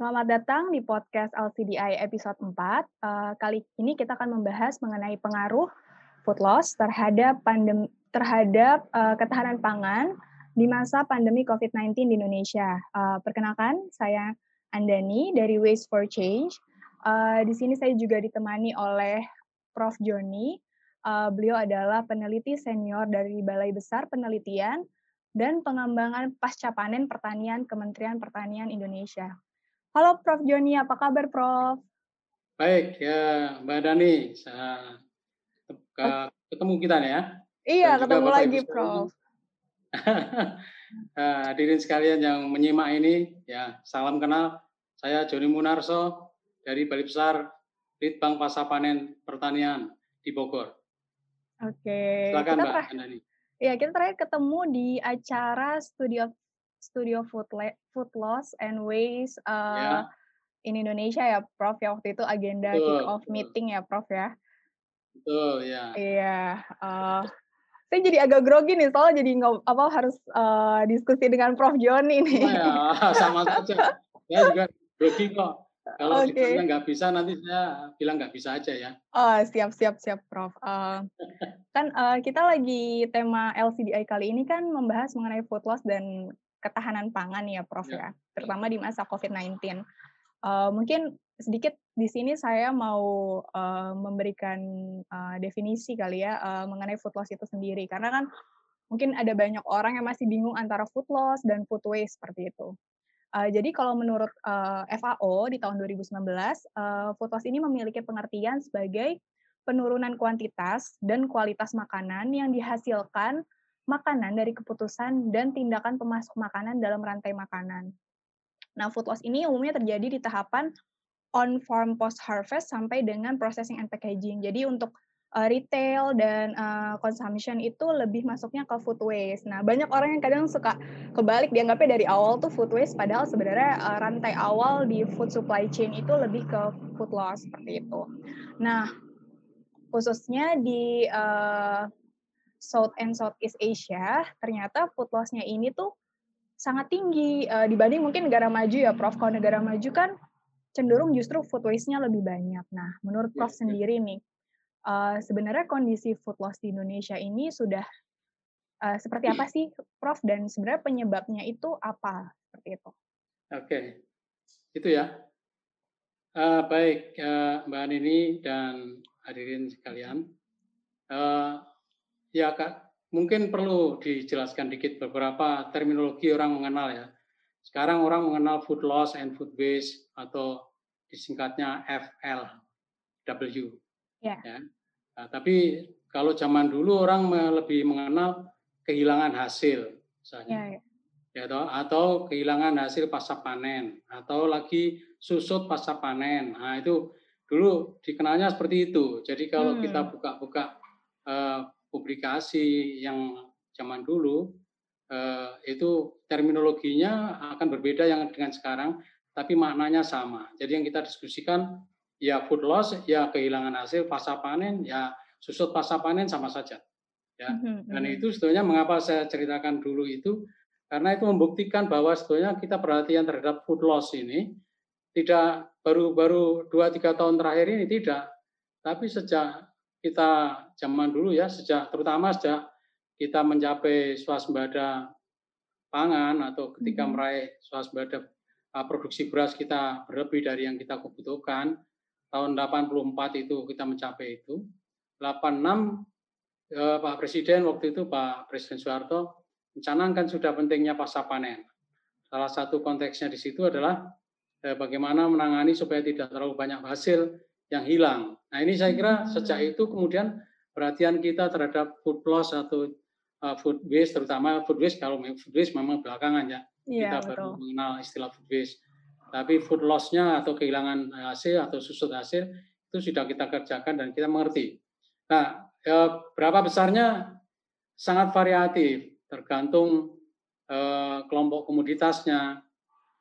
Selamat datang di podcast LCDI episode 4. Uh, kali ini kita akan membahas mengenai pengaruh food loss terhadap pandem terhadap uh, ketahanan pangan di masa pandemi COVID-19 di Indonesia. Uh, perkenalkan, saya Andani dari Waste for Change. Di sini saya juga ditemani oleh Prof. Joni. Beliau adalah peneliti senior dari Balai Besar Penelitian dan Pengembangan Pasca Panen Pertanian Kementerian Pertanian Indonesia. Halo Prof. Joni, apa kabar Prof? Baik, ya Mbak Dani, saya ketemu kita ya. Iya, ketemu lagi Prof. Eh, hadirin sekalian yang menyimak ini, ya salam kenal. Saya Joni Munarso dari Balai Besar Litbang Pasapanen Pertanian di Bogor. Oke. Silakan kita Mbak Andani. Ya, kita terakhir ketemu di acara Studio Studio Food, Food Loss and Waste uh, ya. in Indonesia ya, Prof. Ya waktu itu agenda kick off meeting ya, Prof. Ya. Betul, ya. Iya. Uh, saya jadi agak grogi nih soalnya jadi nggak apa harus uh, diskusi dengan Prof Joni nih. Oh ya, sama saja. Saya juga grogi kok. Kalau okay. nggak bisa nanti saya bilang nggak bisa aja ya. Oh siap siap siap Prof. Uh, kan uh, kita lagi tema LCDI kali ini kan membahas mengenai food loss dan ketahanan pangan ya Prof ya, ya terutama di masa COVID-19. Uh, mungkin sedikit di sini saya mau uh, memberikan uh, definisi kali ya uh, mengenai food loss itu sendiri karena kan mungkin ada banyak orang yang masih bingung antara food loss dan food waste seperti itu. Uh, jadi kalau menurut uh, FAO di tahun 2019, uh, food loss ini memiliki pengertian sebagai penurunan kuantitas dan kualitas makanan yang dihasilkan makanan dari keputusan dan tindakan pemasok makanan dalam rantai makanan. Nah, food loss ini umumnya terjadi di tahapan on farm post harvest sampai dengan processing and packaging. Jadi untuk uh, retail dan uh, consumption itu lebih masuknya ke food waste. Nah, banyak orang yang kadang suka kebalik dianggapnya dari awal tuh food waste padahal sebenarnya uh, rantai awal di food supply chain itu lebih ke food loss seperti itu. Nah, khususnya di uh, South and Southeast Asia, ternyata food loss-nya ini tuh sangat tinggi uh, dibanding mungkin negara maju ya, Prof. Kalau negara maju kan cenderung justru food waste-nya lebih banyak. Nah, menurut Prof sendiri nih, uh, sebenarnya kondisi food loss di Indonesia ini sudah uh, seperti apa sih, Prof? Dan sebenarnya penyebabnya itu apa? Seperti itu. Oke, itu ya. Uh, baik, uh, Mbak Nini dan hadirin sekalian. Uh, ya, Kak, mungkin perlu dijelaskan dikit beberapa terminologi orang mengenal ya. Sekarang orang mengenal food loss and food waste atau disingkatnya FLW. Yeah. Ya. Nah, tapi kalau zaman dulu orang lebih mengenal kehilangan hasil, misalnya. Yeah, yeah. Ya, atau, atau kehilangan hasil pasca panen, atau lagi susut pasca panen. Nah, itu dulu dikenalnya seperti itu. Jadi kalau hmm. kita buka-buka uh, publikasi yang zaman dulu, uh, itu terminologinya akan berbeda yang dengan sekarang, tapi maknanya sama. Jadi yang kita diskusikan ya food loss, ya kehilangan hasil pasca panen, ya susut pasca panen sama saja. Ya. Mhm, Dan mhm. itu sebetulnya mengapa saya ceritakan dulu itu karena itu membuktikan bahwa sebetulnya kita perhatian terhadap food loss ini tidak baru-baru dua tiga tahun terakhir ini tidak, tapi sejak kita zaman dulu ya, sejak terutama sejak kita mencapai swasembada pangan atau ketika hmm. meraih swasembada uh, produksi beras kita berlebih dari yang kita kebutuhkan tahun 84 itu kita mencapai itu 86 eh, Pak Presiden waktu itu Pak Presiden Soeharto mencanangkan sudah pentingnya pasca panen salah satu konteksnya di situ adalah eh, bagaimana menangani supaya tidak terlalu banyak hasil yang hilang. Nah ini saya kira sejak itu kemudian perhatian kita terhadap food loss atau uh, food waste terutama food waste kalau food waste memang belakangan ya ya kita betul. baru mengenal istilah food waste. Tapi food loss-nya atau kehilangan hasil atau susut hasil itu sudah kita kerjakan dan kita mengerti. Nah ya, berapa besarnya? Sangat variatif tergantung eh, kelompok komoditasnya.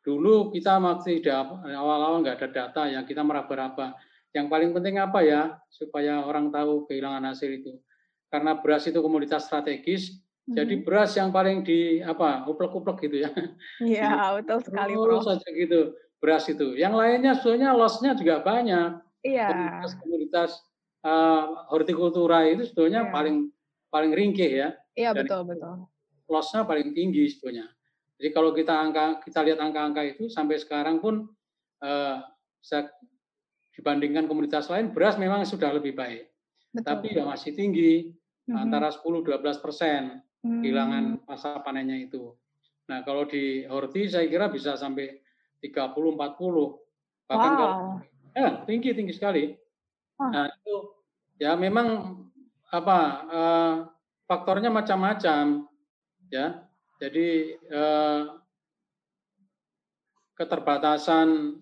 Dulu kita masih awal-awal nggak ada data yang kita meraba-raba yang paling penting apa ya supaya orang tahu kehilangan hasil itu karena beras itu komoditas strategis. Mm-hmm. Jadi beras yang paling di apa uplek-uplek gitu ya. Iya betul sekali Terus saja gitu. beras itu. Yang lainnya sebetulnya loss-nya juga banyak. Iya. Komunitas-komunitas uh, hortikultura itu sebetulnya iya. paling paling ringkih ya. Iya betul betul. Loss-nya paling tinggi sebetulnya. Jadi kalau kita angka kita lihat angka-angka itu sampai sekarang pun uh, dibandingkan komunitas lain beras memang sudah lebih baik. Betul. Tapi ya masih tinggi mm-hmm. antara 10-12 persen kehilangan masa panennya itu. Nah kalau di horti saya kira bisa sampai 30-40 bahkan wow. kalau ya tinggi tinggi sekali. Nah itu ya memang apa uh, faktornya macam-macam ya. Jadi uh, keterbatasan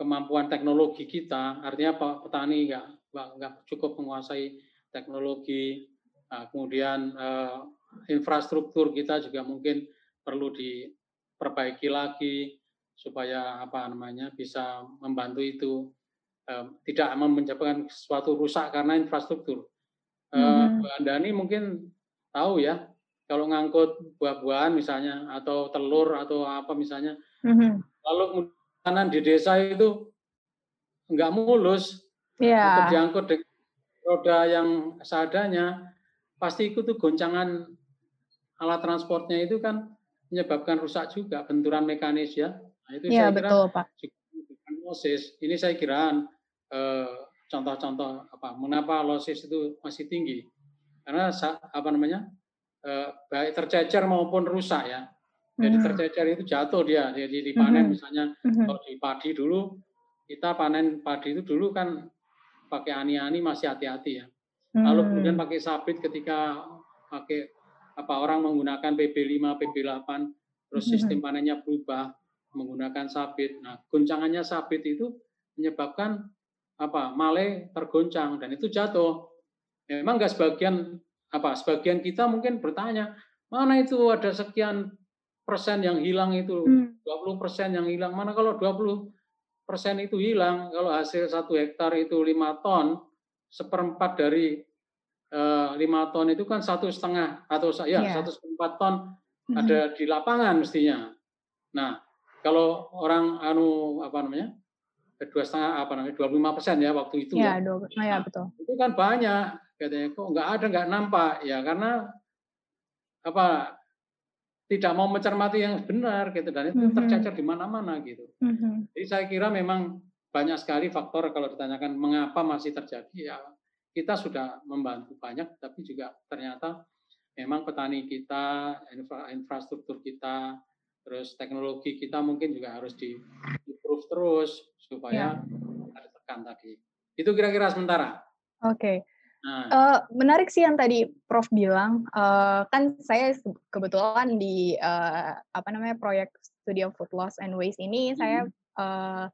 kemampuan teknologi kita, artinya petani nggak nggak cukup menguasai teknologi, nah, kemudian uh, infrastruktur kita juga mungkin perlu diperbaiki lagi supaya apa namanya bisa membantu itu uh, tidak menyebabkan sesuatu rusak karena infrastruktur. Uh, mm-hmm. Andani mungkin tahu ya kalau ngangkut buah-buahan misalnya atau telur atau apa misalnya, mm-hmm. lalu kanan di desa itu nggak mulus. Iya. Diangkut dengan roda yang seadanya, pasti ikut tuh goncangan alat transportnya itu kan menyebabkan rusak juga benturan mekanis ya. Nah, itu ya, saya kira betul, Pak. losis. Ini saya kira eh, contoh-contoh apa mengapa losis itu masih tinggi. Karena apa namanya? Eh, baik tercecer maupun rusak ya. Jadi hmm. tercecer itu jatuh dia, jadi dipanen hmm. misalnya hmm. kalau di padi dulu kita panen padi itu dulu kan pakai ani-ani masih hati-hati ya. Lalu kemudian pakai sabit ketika pakai apa orang menggunakan PB5, PB8 terus sistem panennya berubah menggunakan sabit. Nah, goncangannya sabit itu menyebabkan apa? Male tergoncang dan itu jatuh. Memang enggak sebagian apa? Sebagian kita mungkin bertanya, mana itu ada sekian persen yang hilang itu, hmm. 20 persen yang hilang. Mana kalau 20 persen itu hilang, kalau hasil satu hektar itu lima ton, seperempat dari eh, lima ton itu kan satu setengah atau ya yeah. satu empat ton hmm. ada di lapangan mestinya. Nah, kalau orang anu apa namanya dua setengah apa namanya dua lima persen ya waktu itu ya, ya. Oh, ya betul. itu kan banyak katanya kok nggak ada nggak nampak ya karena apa tidak mau mencermati yang benar gitu dan itu mm -hmm. tercecer di mana-mana gitu. Mm -hmm. Jadi saya kira memang banyak sekali faktor kalau ditanyakan mengapa masih terjadi ya kita sudah membantu banyak tapi juga ternyata memang petani kita infra, infrastruktur kita terus teknologi kita mungkin juga harus di improve terus supaya ada tekan tadi. Itu kira-kira sementara. Oke. Okay. Uh, menarik sih yang tadi Prof bilang, uh, kan saya kebetulan di uh, apa namanya proyek studi food loss and waste ini hmm. saya uh,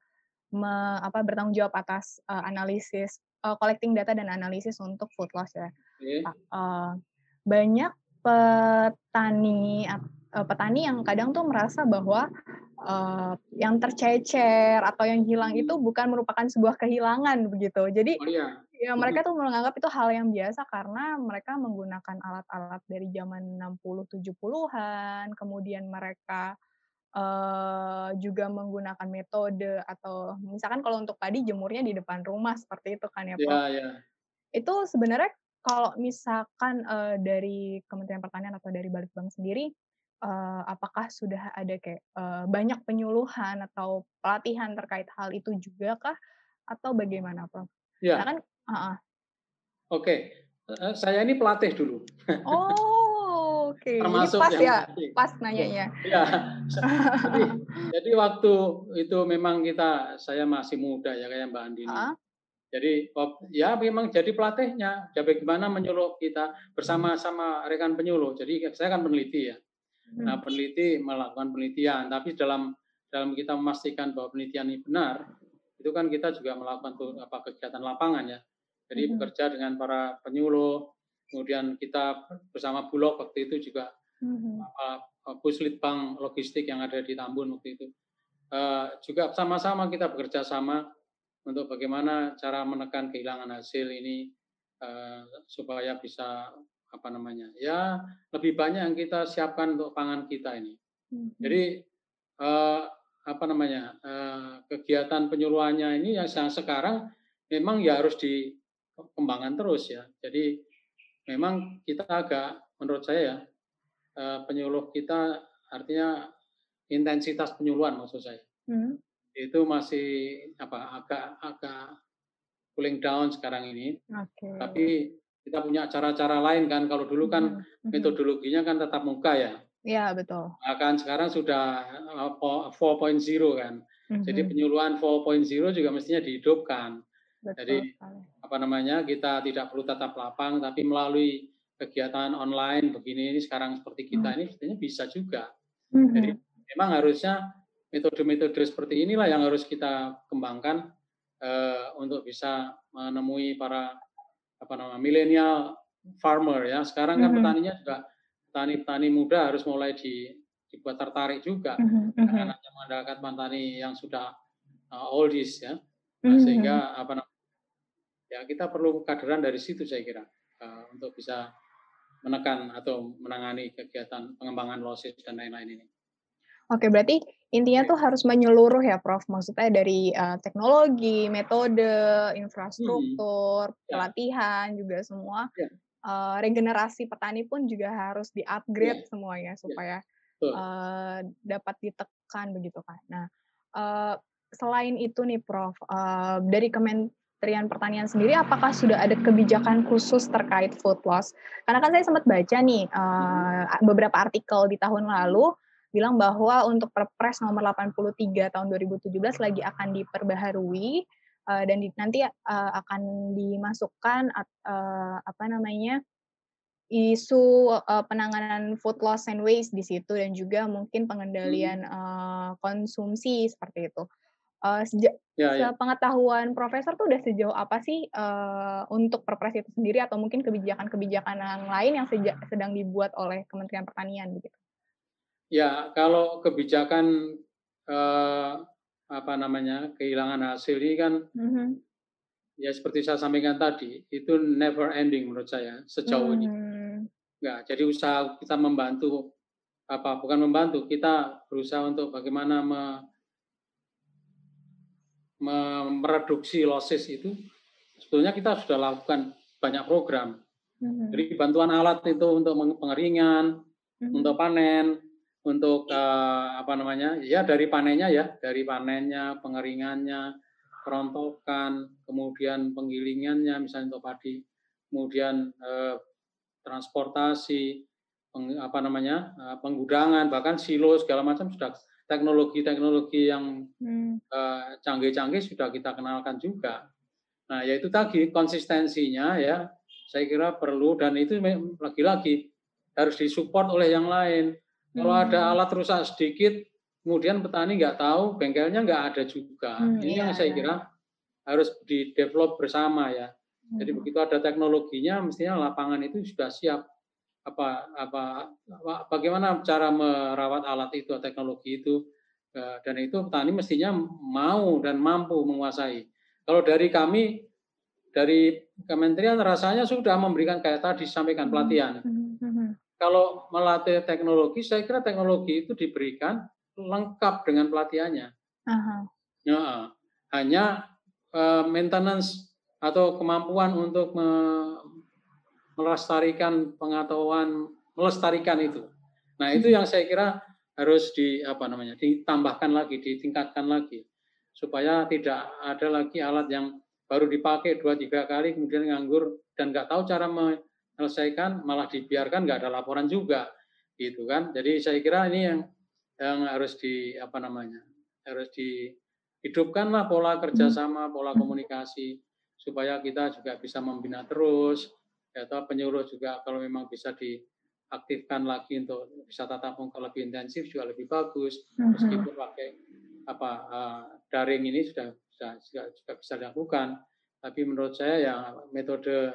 me, apa bertanggung jawab atas uh, analisis, uh, collecting data dan analisis untuk food loss ya. Okay. Uh, banyak petani uh, petani yang kadang tuh merasa bahwa uh, yang tercecer atau yang hilang itu bukan merupakan sebuah kehilangan begitu. Jadi oh, iya Ya, mereka tuh menganggap itu hal yang biasa karena mereka menggunakan alat-alat dari zaman 60-70-an, kemudian mereka uh, juga menggunakan metode atau misalkan kalau untuk padi jemurnya di depan rumah seperti itu kan ya, Prof. Yeah, yeah. Itu sebenarnya kalau misalkan uh, dari Kementerian Pertanian atau dari Balitbang sendiri uh, apakah sudah ada kayak uh, banyak penyuluhan atau pelatihan terkait hal itu juga kah atau bagaimana, Prof? Ya. Nah, kan Uh-uh. Oke, okay. saya ini pelatih dulu. Oh, oke. Okay. Termasuk pas ya, pelatih. pas nanyanya. Ya. jadi, jadi waktu itu memang kita, saya masih muda ya kayak Mbak Andini. Uh-huh. Jadi ya memang jadi pelatihnya. Ya bagaimana menyuluh kita bersama-sama rekan penyuluh. Jadi saya kan peneliti ya. Hmm. Nah peneliti melakukan penelitian, tapi dalam dalam kita memastikan bahwa penelitian ini benar, itu kan kita juga melakukan tuh, apa kegiatan lapangan ya. Jadi hmm. bekerja dengan para penyuluh, kemudian kita bersama Bulog waktu itu juga hmm. Puslitbang logistik yang ada di Tambun waktu itu. Uh, juga sama-sama kita bekerja sama untuk bagaimana cara menekan kehilangan hasil ini uh, supaya bisa apa namanya ya lebih banyak yang kita siapkan untuk pangan kita ini. Hmm. Jadi uh, apa namanya kegiatan penyuluhannya ini yang sekarang memang ya harus dikembangkan terus ya. Jadi memang kita agak menurut saya ya penyuluh kita artinya intensitas penyuluhan maksud saya hmm. itu masih apa agak agak cooling down sekarang ini. Okay. Tapi kita punya cara-cara lain kan. Kalau dulu kan hmm. metodologinya kan tetap muka ya. Iya betul. Akan sekarang sudah 4.0 kan. hmm Jadi penyuluhan 4.0 juga mestinya dihidupkan. Betul. Jadi apa namanya kita tidak perlu tatap lapang, tapi melalui kegiatan online begini ini sekarang seperti kita hmm ini sebenarnya bisa juga. hmm Jadi memang harusnya metode-metode seperti inilah yang harus kita kembangkan uh, untuk bisa menemui para apa namanya milenial farmer ya. Sekarang kan mm-hmm. petaninya juga petani-petani muda harus mulai di, dibuat tertarik juga mm-hmm. karena mengandalkan petani yang sudah uh, oldies ya. Nah. Sehingga apa namanya ya kita perlu kaderan dari situ saya kira uh, untuk bisa menekan atau menangani kegiatan pengembangan losis dan lain-lain ini. Oke, berarti intinya tuh harus menyeluruh ya, Prof. Maksudnya dari uh, teknologi, metode, infrastruktur, hmm. pelatihan juga semua. Ya. Uh, regenerasi petani pun juga harus di-upgrade yeah. semuanya ya. supaya yeah. uh, dapat ditekan begitu kan. Nah, uh, selain itu nih, Prof, uh, dari Kementerian Pertanian sendiri, apakah sudah ada kebijakan khusus terkait food loss? Karena kan saya sempat baca nih uh, beberapa artikel di tahun lalu bilang bahwa untuk Perpres nomor 83 tahun 2017 lagi akan diperbaharui uh, dan di, nanti uh, akan dimasukkan uh, apa namanya isu uh, penanganan food loss and waste di situ dan juga mungkin pengendalian uh, konsumsi seperti itu. Uh, sejak ya, ya. pengetahuan profesor tuh udah sejauh apa sih uh, untuk perpres itu sendiri atau mungkin kebijakan-kebijakan yang lain yang sejak, sedang dibuat oleh Kementerian Pertanian begitu? Ya, kalau kebijakan eh, apa namanya kehilangan hasil ini kan mm-hmm. ya seperti saya sampaikan tadi itu never ending menurut saya sejauh mm-hmm. ini. Enggak, jadi usaha kita membantu apa bukan membantu kita berusaha untuk bagaimana me, mereduksi losses itu sebetulnya kita sudah lakukan banyak program. Mm-hmm. Jadi bantuan alat itu untuk pengeringan, mm-hmm. untuk panen, untuk uh, apa namanya ya dari panennya ya dari panennya pengeringannya perontokan kemudian penggilingannya misalnya untuk padi kemudian uh, transportasi peng, apa namanya uh, penggudangan bahkan silo segala macam sudah teknologi-teknologi yang hmm. uh, canggih-canggih sudah kita kenalkan juga nah yaitu tadi konsistensinya ya saya kira perlu dan itu lagi-lagi harus disupport oleh yang lain kalau hmm. ada alat rusak sedikit, kemudian petani nggak tahu, bengkelnya nggak ada juga. Hmm, Ini iya, yang saya iya. kira harus di develop bersama ya. Hmm. Jadi begitu ada teknologinya, mestinya lapangan itu sudah siap. Apa, apa, apa bagaimana cara merawat alat itu, teknologi itu, eh, dan itu petani mestinya mau dan mampu menguasai. Kalau dari kami, dari kementerian rasanya sudah memberikan kayak tadi sampaikan pelatihan. Hmm, hmm, kalau melatih teknologi, saya kira teknologi itu diberikan lengkap dengan pelatihannya. Uh-huh. Ya, hanya uh, maintenance atau kemampuan untuk me melestarikan pengetahuan, melestarikan itu. Nah itu yang saya kira harus di apa namanya ditambahkan lagi, ditingkatkan lagi supaya tidak ada lagi alat yang baru dipakai dua tiga kali kemudian nganggur dan nggak tahu cara menyelesaikan malah dibiarkan nggak ada laporan juga gitu kan jadi saya kira ini yang yang harus di apa namanya harus dihidupkanlah pola kerjasama pola komunikasi supaya kita juga bisa membina terus atau penyuluh juga kalau memang bisa diaktifkan lagi untuk bisa tatap muka lebih intensif juga lebih bagus mm-hmm. meskipun pakai apa uh, daring ini sudah, sudah juga, juga bisa dilakukan tapi menurut saya ya metode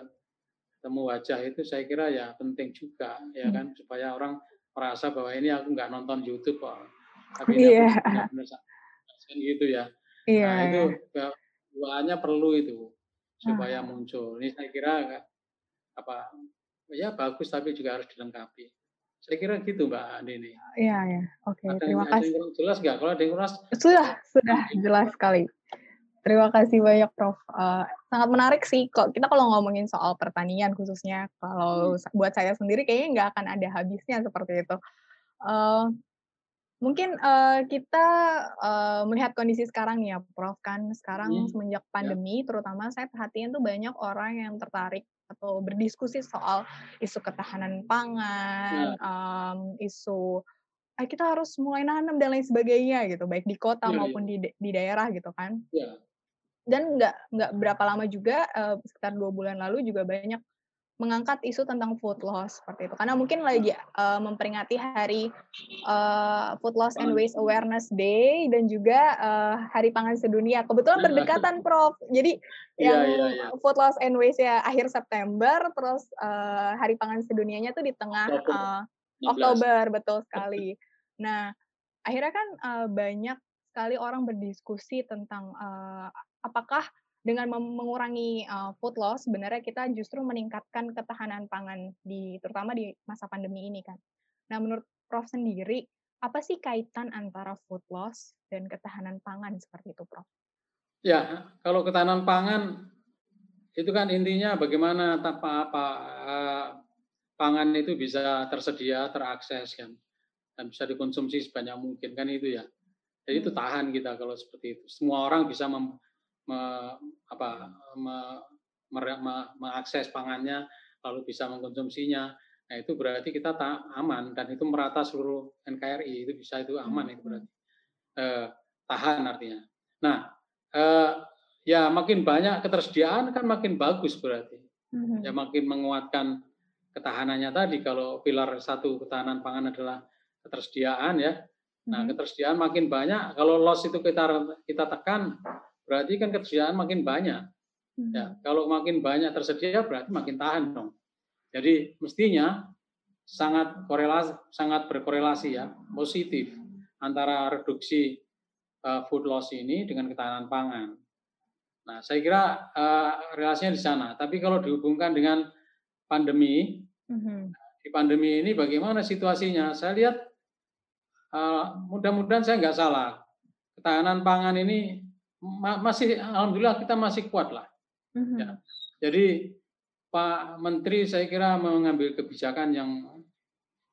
temu wajah itu saya kira ya penting juga ya hmm. kan supaya orang merasa bahwa ini aku nggak nonton YouTube kok tapi ini yeah. benar gitu ya yeah. nah itu duanya perlu itu supaya uh. muncul ini saya kira apa ya bagus tapi juga harus dilengkapi Saya kira gitu Mbak Dini. Iya, ya. Oke, ada, terima ada kasih. Yang jelas nggak? Kalau ada yang keras? Sudah, sudah jelas sekali. Terima kasih banyak Prof. Uh, sangat menarik sih. Kok kita kalau ngomongin soal pertanian khususnya, kalau hmm. buat saya sendiri kayaknya nggak akan ada habisnya seperti itu. Uh, mungkin uh, kita uh, melihat kondisi sekarang nih ya, Prof. Kan sekarang hmm. semenjak ya. pandemi, ya. terutama saya perhatian tuh banyak orang yang tertarik atau berdiskusi soal isu ketahanan pangan, um, isu eh, kita harus mulai nanam dan lain sebagainya gitu, baik di kota ya, maupun ya. di di daerah gitu kan. Ya. Dan nggak nggak berapa lama juga, uh, sekitar dua bulan lalu juga banyak mengangkat isu tentang food loss seperti itu. Karena mungkin lagi uh, memperingati hari uh, food loss and waste awareness day dan juga uh, hari pangan sedunia. Kebetulan berdekatan prof. Jadi yeah, yang yeah, yeah. food loss and waste ya akhir September terus uh, hari pangan sedunianya tuh di tengah uh, Oktober betul sekali. Nah akhirnya kan uh, banyak sekali orang berdiskusi tentang uh, apakah dengan mengurangi uh, food loss sebenarnya kita justru meningkatkan ketahanan pangan di terutama di masa pandemi ini kan. Nah, menurut Prof sendiri apa sih kaitan antara food loss dan ketahanan pangan seperti itu, Prof? Ya, kalau ketahanan pangan itu kan intinya bagaimana tanpa apa uh, pangan itu bisa tersedia, terakses kan dan bisa dikonsumsi sebanyak mungkin kan itu ya. Jadi itu hmm. tahan kita kalau seperti itu. Semua orang bisa mem me, apa, me, me, mengakses pangannya lalu bisa mengkonsumsinya. Nah, itu berarti kita tak aman dan itu merata seluruh NKRI itu bisa itu aman itu berarti. Eh, tahan artinya. Nah, eh, ya makin banyak ketersediaan kan makin bagus berarti. Mm-hmm. Ya makin menguatkan ketahanannya tadi kalau pilar satu ketahanan pangan adalah ketersediaan ya. Nah, mm-hmm. ketersediaan makin banyak kalau loss itu kita kita tekan berarti kan ketersediaan makin banyak. Ya, hmm. kalau makin banyak tersedia berarti makin tahan dong. Jadi mestinya sangat korelasi, sangat berkorelasi ya, positif antara reduksi uh, food loss ini dengan ketahanan pangan. Nah, saya kira uh, relasinya di sana. Tapi kalau dihubungkan dengan pandemi, mm-hmm. di pandemi ini bagaimana situasinya? Saya lihat uh, mudah-mudahan saya nggak salah. Ketahanan pangan ini masih alhamdulillah kita masih kuat lah. Mm-hmm. Ya. Jadi Pak Menteri saya kira mengambil kebijakan yang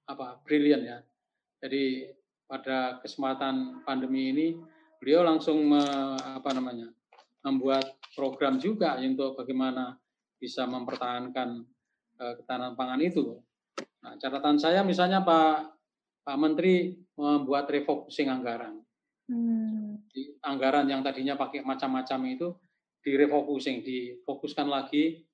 apa brilian ya. Jadi pada kesempatan pandemi ini beliau langsung me, apa namanya membuat program juga untuk bagaimana bisa mempertahankan uh, ketahanan pangan itu. Nah, catatan saya misalnya Pak Pak Menteri membuat refocusing anggaran. Hmm. Di anggaran yang tadinya pakai macam-macam itu direfocusing, difokuskan lagi.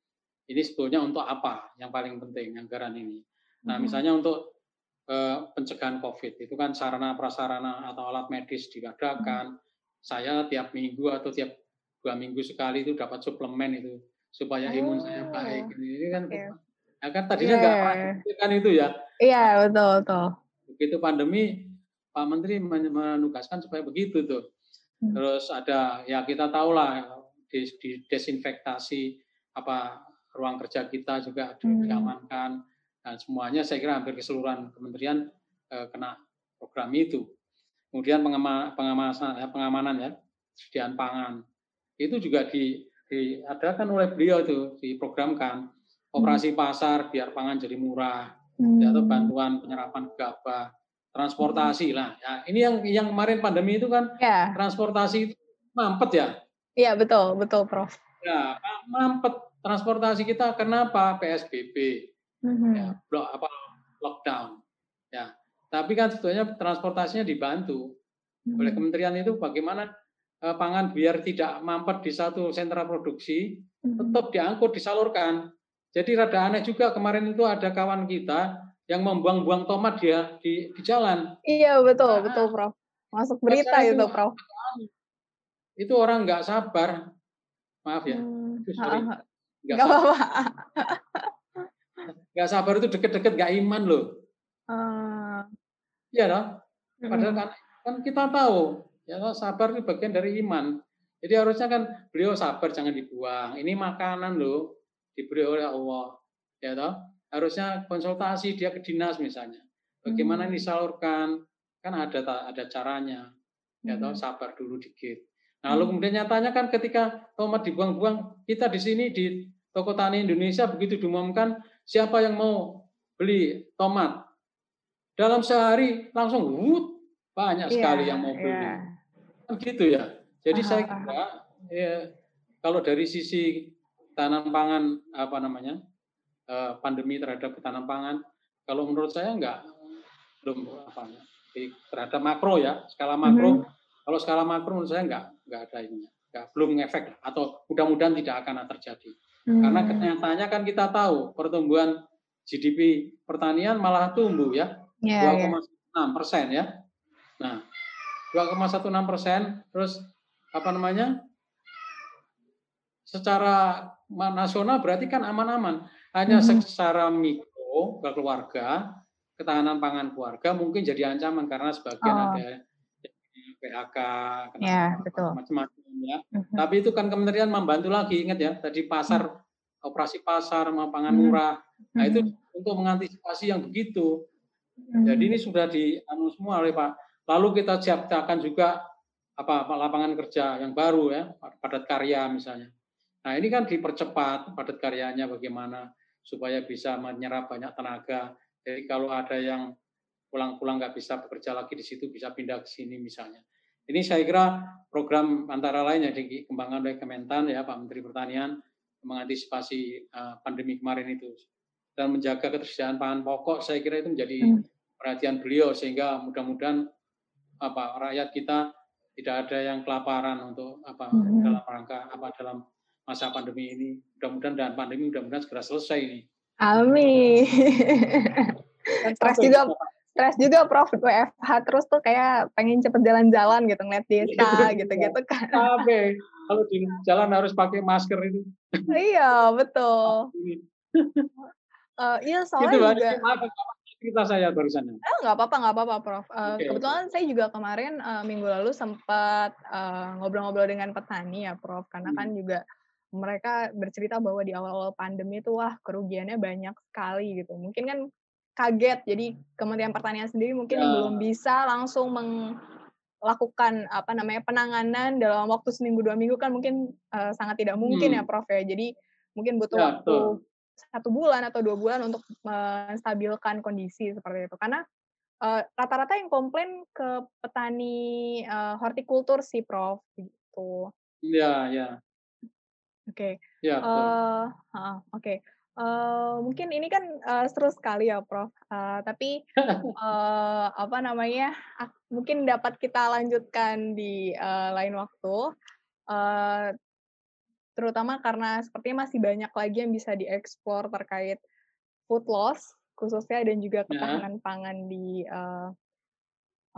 Ini sebetulnya untuk apa yang paling penting anggaran ini. Nah, hmm. misalnya untuk eh, pencegahan COVID itu kan sarana prasarana atau alat medis diadakan. Hmm. Saya tiap minggu atau tiap dua minggu sekali itu dapat suplemen itu supaya oh. imun saya oh, baik. Ini kan, okay. ya kan tadinya nggak yeah. kan itu ya. Iya yeah, betul betul. Begitu pandemi Pak Menteri menugaskan supaya begitu tuh. Hmm. Terus ada ya kita tahulah di, di desinfektasi apa ruang kerja kita juga hmm. diamankan dan semuanya saya kira hampir keseluruhan kementerian eh, kena program itu. Kemudian pengama, pengamanan ya, pengamanan ya, sediaan pangan itu juga di, diadakan oleh beliau itu diprogramkan operasi hmm. pasar biar pangan jadi murah hmm. atau bantuan penyerapan gabah transportasi lah. Ya, ini yang yang kemarin pandemi itu kan ya. transportasi itu mampet ya. Iya betul betul Prof. Ya mampet transportasi kita kenapa PSBB mm-hmm. ya blok apa lockdown ya. Tapi kan sebetulnya transportasinya dibantu mm-hmm. oleh kementerian itu bagaimana eh, pangan biar tidak mampet di satu sentra produksi mm-hmm. tetap diangkut disalurkan. Jadi rada aneh juga kemarin itu ada kawan kita yang membuang-buang tomat dia di, di jalan. Iya betul nah, betul Prof. Masuk berita itu, itu Prof. Itu orang nggak sabar. Maaf ya. Hmm, sorry. Nggak apa-apa. Nggak sabar itu deket-deket nggak iman loh. Uh, iya dong. Padahal kan, kan kita tahu ya sabar itu bagian dari iman. Jadi harusnya kan beliau sabar jangan dibuang. Ini makanan loh diberi oleh Allah. Ya toh? Harusnya konsultasi dia ke dinas misalnya. Bagaimana ini disalurkan? Kan ada ada caranya. Ya tahu sabar dulu dikit. Nah, lalu kemudian nyatanya kan ketika tomat dibuang-buang, kita di sini di toko tani Indonesia begitu diumumkan siapa yang mau beli tomat dalam sehari langsung wut banyak yeah, sekali yang mau beli. Yeah. Kan gitu ya. Jadi uh, saya kira ya, kalau dari sisi tanam pangan apa namanya eh, pandemi terhadap tanam pangan, kalau menurut saya enggak belum apa terhadap makro ya skala makro. Mm -hmm. Kalau skala makro menurut saya enggak enggak ada ini, enggak belum ngefek atau mudah-mudahan tidak akan terjadi. Mm -hmm. Karena kenyataannya kan kita tahu pertumbuhan GDP pertanian malah tumbuh ya, yeah, 2,6 yeah. persen ya. Nah, 2,16 persen, terus apa namanya? Secara nasional berarti kan aman-aman. Hanya hmm. secara mikro ke keluarga, ketahanan pangan keluarga mungkin jadi ancaman karena sebagian oh. ada PHK, ya, macam-macam ya. Mm-hmm. Tapi itu kan kementerian membantu lagi, ingat ya, tadi pasar mm-hmm. operasi pasar, pangan murah. Mm-hmm. Nah itu untuk mengantisipasi yang begitu. Mm-hmm. Jadi ini sudah di anu semua oleh Pak. Lalu kita ciptakan juga apa lapangan kerja yang baru ya, padat karya misalnya. Nah ini kan dipercepat padat karyanya bagaimana supaya bisa menyerap banyak tenaga. Jadi kalau ada yang pulang-pulang nggak bisa bekerja lagi di situ bisa pindah ke sini misalnya. Ini saya kira program antara lain yang dikembangkan oleh Kementan ya Pak Menteri Pertanian mengantisipasi uh, pandemi kemarin itu dan menjaga ketersediaan pangan pokok saya kira itu menjadi hmm. perhatian beliau sehingga mudah-mudahan apa rakyat kita tidak ada yang kelaparan untuk apa hmm. dalam rangka apa dalam masa pandemi ini. Mudah-mudahan dan pandemi mudah-mudahan segera selesai ini. Amin. Stres juga stres juga Prof WFH terus tuh kayak pengen cepet jalan-jalan gitu ngeliat desa gitu-gitu kan. Oke, kalau di jalan harus pakai masker itu. iya betul. uh, iya soalnya itu, juga. Maaf, cerita saya barusan. Oh, nggak apa-apa nggak apa-apa Prof. Uh, okay, kebetulan okay. saya juga kemarin uh, minggu lalu sempat ngobrol-ngobrol uh, dengan petani ya Prof. Karena hmm. kan juga mereka bercerita bahwa di awal-awal pandemi itu wah kerugiannya banyak sekali gitu. Mungkin kan kaget jadi Kementerian Pertanian sendiri mungkin ya. belum bisa langsung melakukan apa namanya penanganan dalam waktu seminggu dua minggu kan mungkin uh, sangat tidak mungkin hmm. ya Prof ya. Jadi mungkin butuh ya, waktu satu bulan atau dua bulan untuk menstabilkan kondisi seperti itu. Karena rata-rata uh, yang komplain ke petani uh, hortikultur sih Prof gitu. Iya, iya. Oke. Ya, uh, uh, oke. Okay. Uh, mungkin ini kan uh, seru sekali ya, Prof. Uh, tapi uh, apa namanya? Uh, mungkin dapat kita lanjutkan di uh, lain waktu. Uh, terutama karena sepertinya masih banyak lagi yang bisa dieksplor terkait food loss khususnya dan juga ya. ketahanan pangan di uh,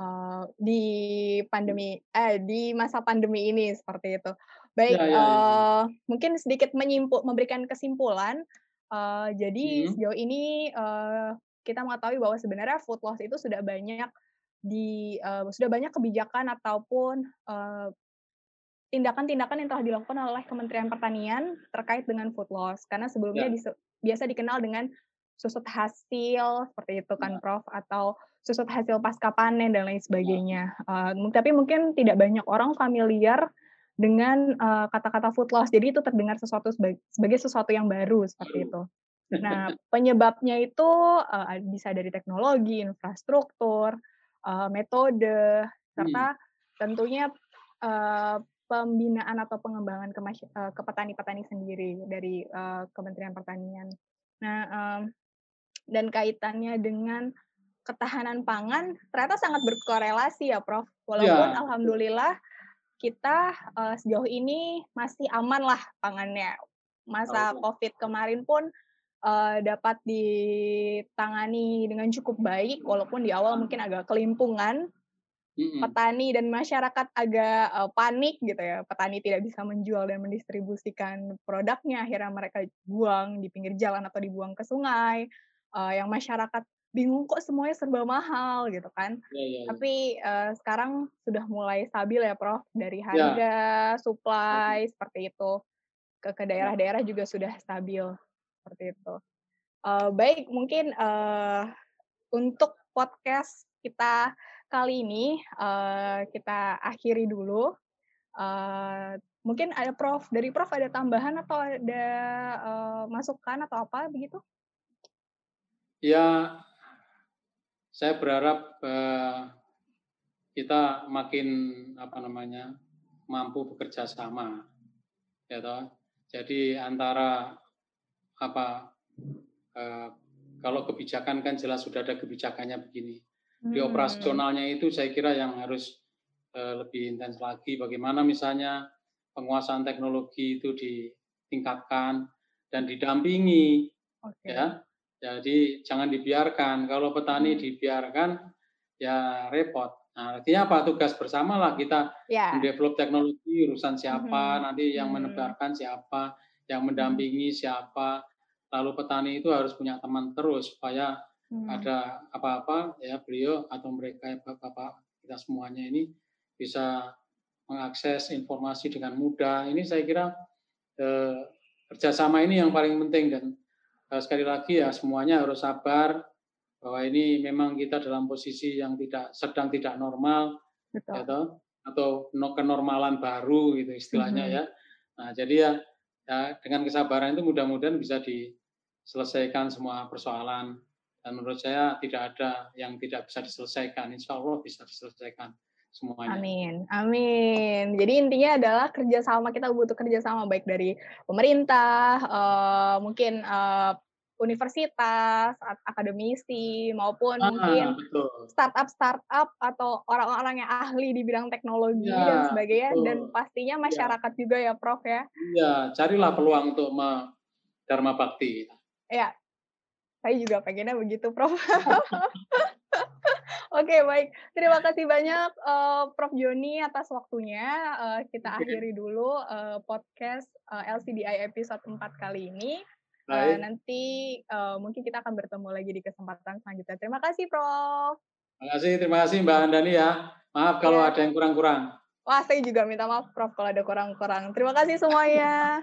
uh, di pandemi eh di masa pandemi ini seperti itu. Baik, ya, ya, ya. Uh, mungkin sedikit menyimpul, memberikan kesimpulan. Uh, jadi hmm. sejauh ini uh, kita mengetahui bahwa sebenarnya food loss itu sudah banyak di uh, sudah banyak kebijakan ataupun tindakan-tindakan uh, yang telah dilakukan oleh Kementerian Pertanian terkait dengan food loss. Karena sebelumnya ya. biasa dikenal dengan susut hasil seperti itu kan, ya. Prof, atau susut hasil pasca panen dan lain ya. sebagainya. Ya. Uh, tapi mungkin tidak banyak orang familiar dengan kata-kata uh, food loss. Jadi itu terdengar sesuatu sebagai, sebagai sesuatu yang baru seperti itu. Nah, penyebabnya itu uh, bisa dari teknologi, infrastruktur, uh, metode, serta hmm. tentunya uh, pembinaan atau pengembangan ke, uh, ke petani-petani sendiri dari uh, Kementerian Pertanian. Nah, um, dan kaitannya dengan ketahanan pangan ternyata sangat berkorelasi ya, Prof. Walaupun ya. alhamdulillah kita uh, sejauh ini masih aman lah pangannya. Masa oh. COVID kemarin pun uh, dapat ditangani dengan cukup baik, walaupun di awal mungkin agak kelimpungan. Mm-hmm. Petani dan masyarakat agak uh, panik gitu ya. Petani tidak bisa menjual dan mendistribusikan produknya, akhirnya mereka buang di pinggir jalan atau dibuang ke sungai. Uh, yang masyarakat bingung kok semuanya serba mahal gitu kan. Ya, ya, ya. Tapi uh, sekarang sudah mulai stabil ya Prof dari ya. harga, ya. supply ya. seperti itu ke ke daerah-daerah juga sudah stabil seperti itu. Uh, baik mungkin uh, untuk podcast kita kali ini uh, kita akhiri dulu. Uh, mungkin ada Prof dari Prof ada tambahan atau ada uh, masukan atau apa begitu? Ya, saya berharap uh, kita makin apa namanya mampu bekerja sama, ya toh. Jadi antara apa uh, kalau kebijakan kan jelas sudah ada kebijakannya begini. Di hmm. operasionalnya itu saya kira yang harus uh, lebih intens lagi. Bagaimana misalnya penguasaan teknologi itu ditingkatkan dan didampingi, okay. ya jadi jangan dibiarkan. Kalau petani hmm. dibiarkan, ya repot. Nah, artinya apa? Tugas bersama lah kita yeah. mendevelop teknologi, urusan siapa, mm-hmm. nanti yang mm-hmm. menebarkan siapa, yang hmm. mendampingi siapa. Lalu petani itu harus punya teman terus supaya mm. ada apa-apa ya beliau atau mereka bapak-bapak kita semuanya ini bisa mengakses informasi dengan mudah. Ini saya kira eh, kerjasama ini yang paling penting dan sekali lagi ya semuanya harus sabar bahwa ini memang kita dalam posisi yang tidak sedang tidak normal Betul. Ya, atau kenormalan baru gitu istilahnya mm -hmm. ya. Nah, jadi ya, ya dengan kesabaran itu mudah-mudahan bisa diselesaikan semua persoalan dan menurut saya tidak ada yang tidak bisa diselesaikan. Insya Allah bisa diselesaikan semuanya. Amin, amin. Jadi intinya adalah kerjasama kita butuh kerjasama baik dari pemerintah, uh, mungkin uh, universitas, akademisi, maupun ah, mungkin startup-startup atau orang-orang yang ahli di bidang teknologi ya, dan sebagainya, betul. dan pastinya iya. masyarakat ya. juga ya, Prof ya. Iya, carilah peluang untuk dharma bakti. Ya, saya juga pengennya begitu, Prof. Oke, baik. Terima kasih banyak uh, Prof Joni atas waktunya. Uh, kita akhiri dulu uh, podcast uh, LCDI episode 4 kali ini. Uh, nanti uh, mungkin kita akan bertemu lagi di kesempatan selanjutnya. Terima kasih, Prof. Terima kasih, terima kasih Mbak Andani ya. Maaf kalau ya. ada yang kurang-kurang. Wah, saya juga minta maaf, Prof, kalau ada kurang-kurang. Terima kasih semuanya.